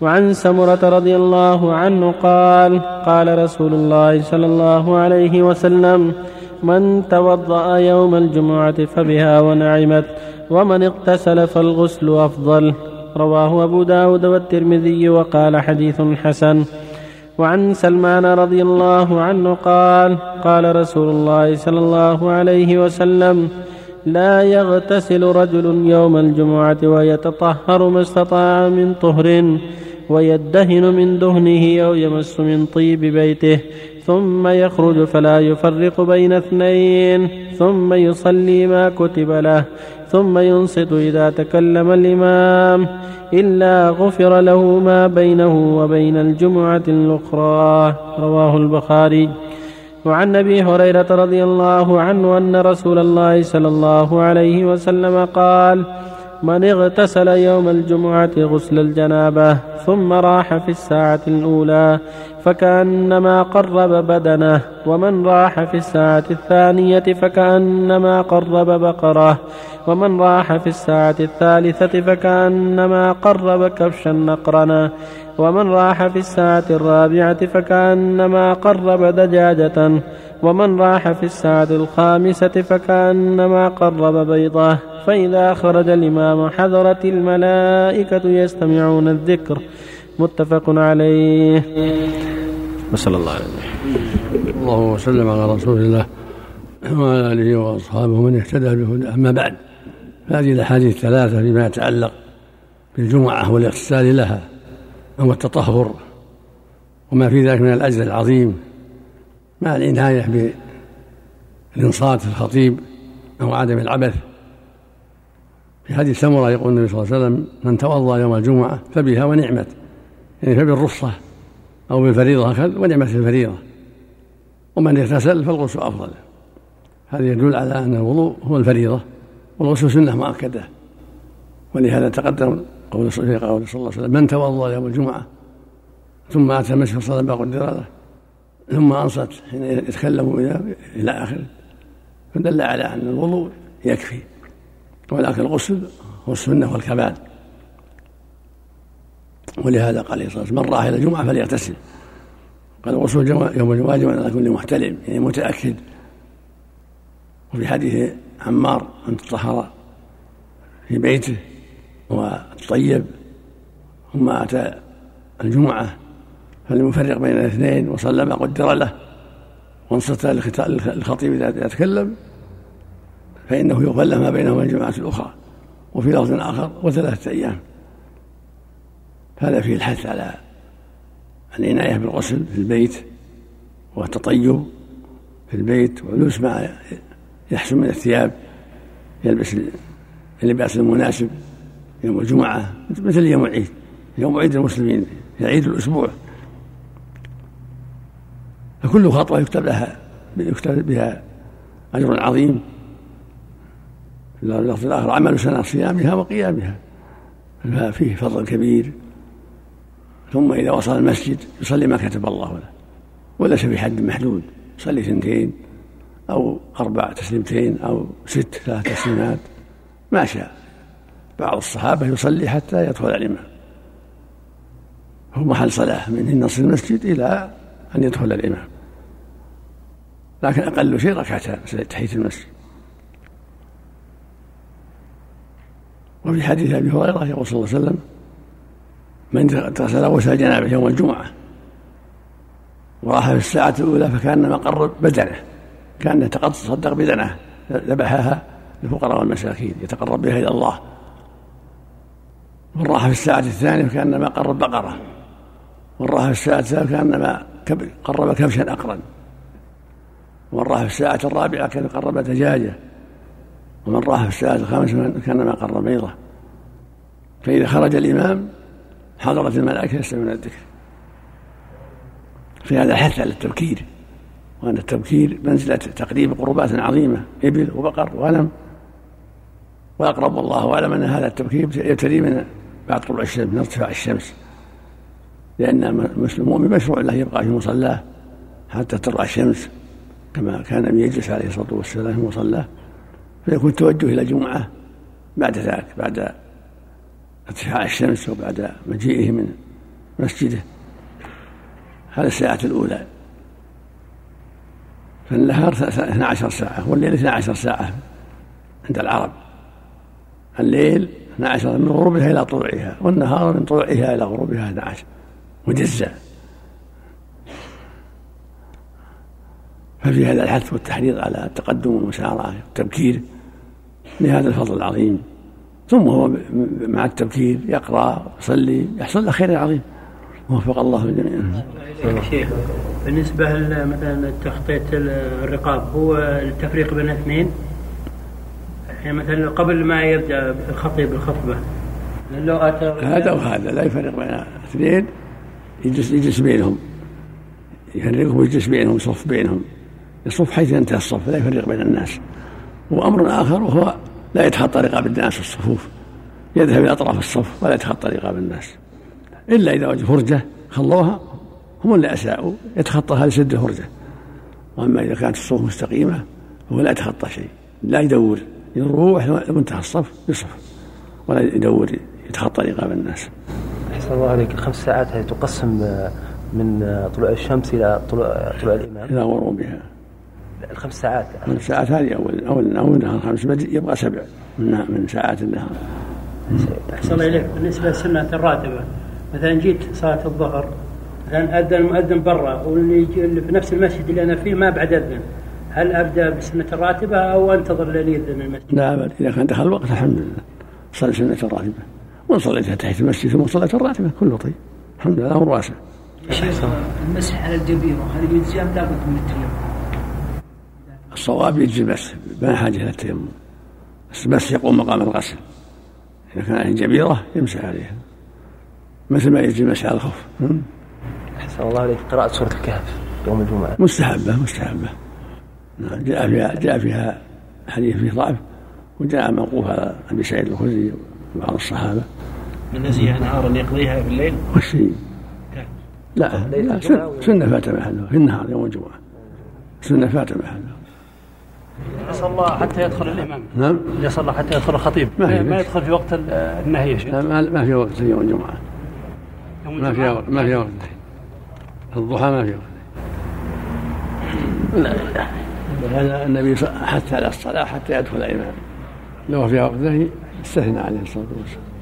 وعن سمرة رضي الله عنه قال قال رسول الله صلى الله عليه وسلم من توضأ يوم الجمعة فبها ونعمت ومن اغتسل فالغسل أفضل. رواه أبو داود والترمذي وقال حديث حسن. وعن سلمان رضي الله عنه قال قال رسول الله صلى الله عليه وسلم لا يغتسل رجل يوم الجمعة ويتطهر ما استطاع من طهر ويدهن من دهنه أو يمس من طيب بيته ثم يخرج فلا يفرق بين اثنين ثم يصلي ما كتب له ثم ينصت إذا تكلم الإمام إلا غفر له ما بينه وبين الجمعة الأخرى رواه البخاري. وعن أبي هريرة رضي الله عنه أن رسول الله صلى الله عليه وسلم قال من اغتسل يوم الجمعة غسل الجنابة ثم راح في الساعة الأولى فكأنما قرب بدنه ومن راح في الساعة الثانية فكأنما قرب بقرة ومن راح في الساعة الثالثة فكأنما قرب كبشا نقرنا ومن راح في الساعة الرابعة فكأنما قرب دجاجة ومن راح في الساعة الخامسة فكأنما قرب بيضة. فإذا خرج الإمام حضرت الملائكة يستمعون الذكر. متفق عليه. وصلى الله عليه وسلم اللهم وسلم على رسول الله وعلى آله وأصحابه من اهتدى بهداه. أما بعد هذه الأحاديث الثلاثة فيما يتعلق بالجمعة والإغتسال لها. أو التطهر وما في ذلك من الأجر العظيم مع العناية بالإنصات الخطيب أو عدم العبث. في حديث سمرة يقول النبي صلى الله عليه وسلم من توضأ يوم الجمعة فبها ونعمت. يعني فبالرخصة أو بالفريضة أخذ ونعمت الفريضة. ومن اغتسل فالغسل أفضل. هذا يدل على أن الوضوء هو الفريضة والغسل سنة مؤكدة. ولهذا تقدم قول صلى الله عليه وسلم من توضأ يوم الجمعة ثم أتى المسجد صلى ما قدر له ثم أنصت حين يتكلم إلى آخره فدل على أن الوضوء يكفي ولكن الغسل هو السنة والكمال ولهذا قال عليه الصلاة والسلام من راح إلى الجمعة فليغتسل. قال الغسل يوم الجمعة واجب على كل محتلم يعني متأكد. وفي حديث عمار أن تطهر في بيته والطيب ثم أتى الجمعة فلم يفرق بين الاثنين وصلى ما قدر له وانصت للخطيب إذا يتكلم فإنه يغفر له ما بينه وبين الجماعة الأخرى وفي لفظ آخر وثلاثة أيام. هذا فيه الحث على العناية بالغسل في البيت والتطيب في البيت ولبس ما يحسن من الثياب يلبس اللباس المناسب. يوم الجمعة مثل يوم العيد يوم عيد المسلمين في عيد الأسبوع. فكل خطوة يكتب لها يكتب بها أجر عظيم. في اللفظ الآخر عمل سنة صيامها وقيامها ففيه فضل كبير. ثم إذا وصل المسجد يصلي ما كتب الله له وليس بحد محدود. يصلي اثنتين أو أربع تسليمتين أو ست ثلاث تسليمات ما شاء. بعض الصحابة يصلي حتى يدخل الإمام. هو محل صلاة من نصر المسجد إلى أن يدخل الإمام. لكن أقل شيء ركعتان تحية المسجد. وفي حديث أبي هريرة يقول صلى الله عليه وسلم من اغتسل غسل جنابه يوم الجمعة وراح في الساعة الأولى فكأنما قرب بدنه كان يتصدق بدنه ذبحها للفقراء والمساكين يتقرب بها إلى الله. راح في الساعة الثانية فكأنما قرب بقرة. راح في الساعة الثالثة كأنما قرب كبشا أقرا راح في الساعة الرابعة كان قرب دجاجة. ومن راح في الساعة الخامسة كأنما قرب بيضة. فإذا خرج الإمام حضرت الملائكة يستمعون الذكر. في هذا الحث على التبكير. وأن التبكير منزلة تقريب قربات عظيمة. إبل وبقر وغنم. وأقرب الله أعلم أن هذا التبكير يبتدي من بعد طلوع الشمس من ارتفاع الشمس. لأن المؤمن مشروع له يبقى في مصلاه حتى تطلع الشمس كما كان النبي يجلس عليه الصلاة والسلام في مصلاه فيكون التوجه إلى الجمعة بعد ذلك بعد ارتفاع الشمس وبعد مجيئه من مسجده. هذا الساعة الأولى. فالنهار 12 ساعة والليل 12 ساعة عند العرب. الليل 12 من غروبها إلى طلوعها والنهار من طلوعها إلى غروبها 12 مجزأ. ففي هذا الحث والتحريض على التقدم والمسارعة والتبكير لهذا الفضل العظيم. ثم هو مع التبكير يقرأ يصلي يحصل له خير عظيم. وفق الله الجميع. شيخ. بالنسبة مثلا تخطيط الرقاب هو التفريق بين الاثنين؟ يعني مثلا قبل ما يبدأ الخطيب الخطبة لو هذا وهذا لا يفرق بين اثنين يجلس يجلس بينهم. يفرقهم ويجلس بينهم يصف بينهم. يصف حيث ينتهي الصف لا يفرق بين الناس. وأمر آخر وهو لا يتخطى رقاب الناس في الصفوف. يذهب إلى أطراف الصف ولا يتخطى رقاب الناس. إلا إذا وجد فرجة خلوها هم اللي أساءوا يتخطاها لسد الفرجة. وأما إذا كانت الصفوف مستقيمة هو لا يتخطى شيء لا يدور. يروح لمنتهى الصف يصف ولا يدور يتخطى رقاب الناس. أحسن الله عليك الخمس ساعات هذه تقسم من طلوع الشمس إلى طلوع طلوع الإمام إلى غروبها. الخمس ساعات الخمس ساعات هذه أول أول أول النهار خمس يبقى سبع من من ساعات النهار. أحسن الله إليك بالنسبة للسنة الراتبة مثلا جيت صلاة الظهر مثلا أذن المؤذن برا واللي في نفس المسجد اللي أنا فيه ما بعد أذن هل أبدأ بالسنه الراتبه أو أنتظر لين يذن المسجد؟ لا أبد إذا كان دخل الوقت الحمد لله. صلي سنة الراتبه وان صليتها تحت المسجد ثم صليت الراتبة كله طيب. الحمد لله أمر واسع. شيخ المسح على الجبيرة هل يجزي أم لابد من التيمم؟ الصواب يجزي بس ما حاجة إلى التيمم. بس بس يقوم مقام الغسل. إذا كان عليه جبيرة يمسح عليها. مثل ما يجزي المسح على الخف أحسن الله عليك قراءة سورة الكهف يوم الجمعة. مستحبة مستحبة. جاء فيها جاء فيها حديث فيه ضعف وجاء موقوف على أبي سعيد الخدري وبعض الصحابة. من نسيها نهارا يقضيها في الليل؟ والشيء لا لا سنة فات محلها في النهار يوم الجمعة. سنة فات محلها إذا صلى حتى يدخل الإمام. نعم. إذا صلى حتى يدخل الخطيب. ما, ما يدخل في وقت النهي يا شيخ. ما, ما في وقت يوم الجمعة. ما في وقت ما في وقت. الضحى ما في وقت. لا. ولهذا النبي حث على الصلاة حتى يدخل الإمام لو في وقته استثنى عليه الصلاة والسلام.